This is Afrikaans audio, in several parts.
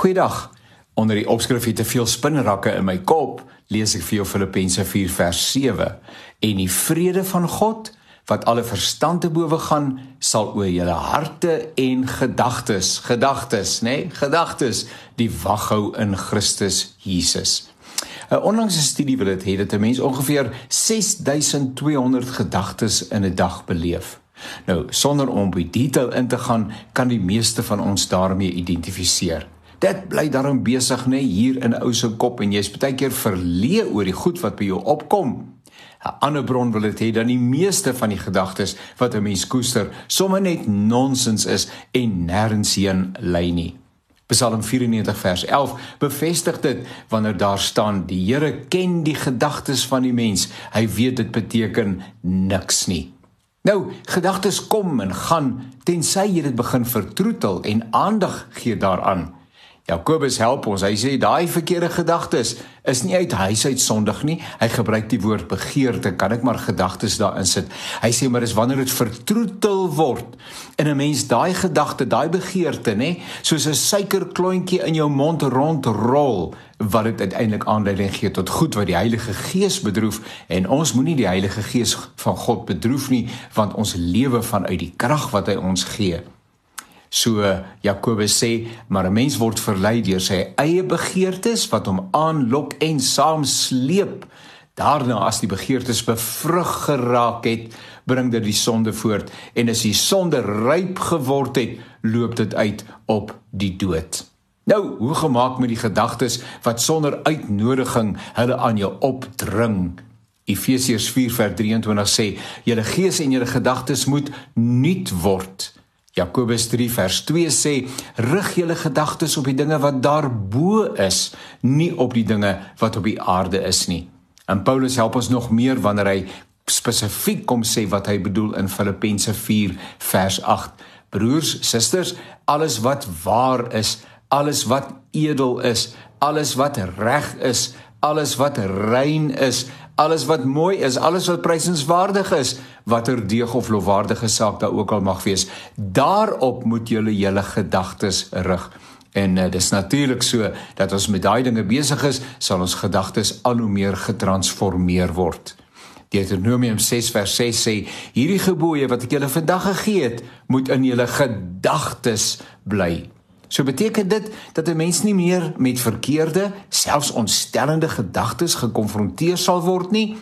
Goeiedag. Onder die opskrif het te veel spinnerakke in my kop, lees ek vir jou Filippense 4 vers 7. En die vrede van God wat alle verstand te bowe gaan, sal oor julle harte en gedagtes, gedagtes, nê, nee, gedagtes die wag hou in Christus Jesus. 'n Onlangse studie wil dit hê dat 'n mens ongeveer 6200 gedagtes in 'n dag beleef. Nou, sonder om op die detail in te gaan, kan die meeste van ons daarmee identifiseer. Dit bly daarom besig nê hier in 'n ou se kop en jy's baie keer verleë oor die goed wat by jou opkom. 'n Ander bron wil dit hê dat die meeste van die gedagtes wat 'n mens koester, sommer net nonsens is en nêrens heen lei nie. Psalm 94 vers 11 bevestig dit wanneer daar staan die Here ken die gedagtes van die mens. Hy weet dit beteken niks nie. Nou, gedagtes kom en gaan tensy jy dit begin vertroetel en aandag gee daaraan. Jakobus help ons. Hy sê daai verkeerde gedagtes is nie uit huis uit sondig nie. Hy gebruik die woord begeerte. Kan ek maar gedagtes daarin sit? Hy sê maar dis wanneer dit vertroetel word in 'n mens daai gedagte, daai begeerte, nê, soos 'n suikerklontjie in jou mond rondrol wat dit uiteindelik aanleiding gee tot goed wat die Heilige Gees bedroef en ons moenie die Heilige Gees van God bedroef nie want ons lewe vanuit die krag wat hy ons gee. So Jakobus sê, maar 'n mens word verlei deur sy eie begeertes wat hom aanlok en saamsleep. Daarna as die begeertes bevrug geraak het, bring dit die sonde voort en as die sonde ryp geword het, loop dit uit op die dood. Nou, hoe gemaak met die gedagtes wat sonder uitnodiging hulle aan jou opdring? Efesiërs 4:23 sê: "Julle gees en julle gedagtes moet nuut word." Jakobus 3 vers 2 sê: "Rig julle gedagtes op die dinge wat daarbo is, nie op die dinge wat op die aarde is nie." En Paulus help ons nog meer wanneer hy spesifiek kom sê wat hy bedoel in Filippense 4 vers 8. Broers, susters, alles wat waar is, alles wat edel is, alles wat reg is, alles wat rein is, alles wat mooi is, alles wat prysenswaardig is, watter deeg of lofwaardige saak daar ook al mag wees, daarop moet julle julle gedagtes rig. En uh, dis natuurlik so dat ons met daai dinge besig is, sal ons gedagtes al hoe meer getransformeer word. Deuteronomium 6 vers 6 sê: Hierdie gebooie wat ek julle vandag gegee het, moet in julle gedagtes bly. So beteken dit dat 'n mens nie meer met verkeerde, selfs ontstellende gedagtes gekonfronteer sal word nie?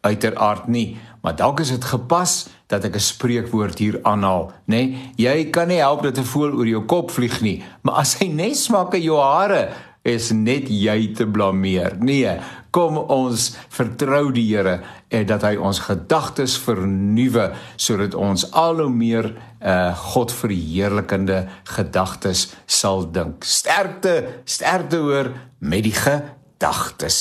Uiteraard nie, maar dalk is dit gepas dat ek 'n spreekwoord hier aanhaal, nê? Nee, jy kan nie help dat 'n voël oor jou kop vlieg nie, maar as hy nes maak in jou hare, is net jy te blameer. Nee, kom ons vertrou die Here en dat hy ons gedagtes vernuwe sodat ons al hoe meer uh God verheerlikende gedagtes sal dink. Sterkte, sterkte hoor met die gedagtes.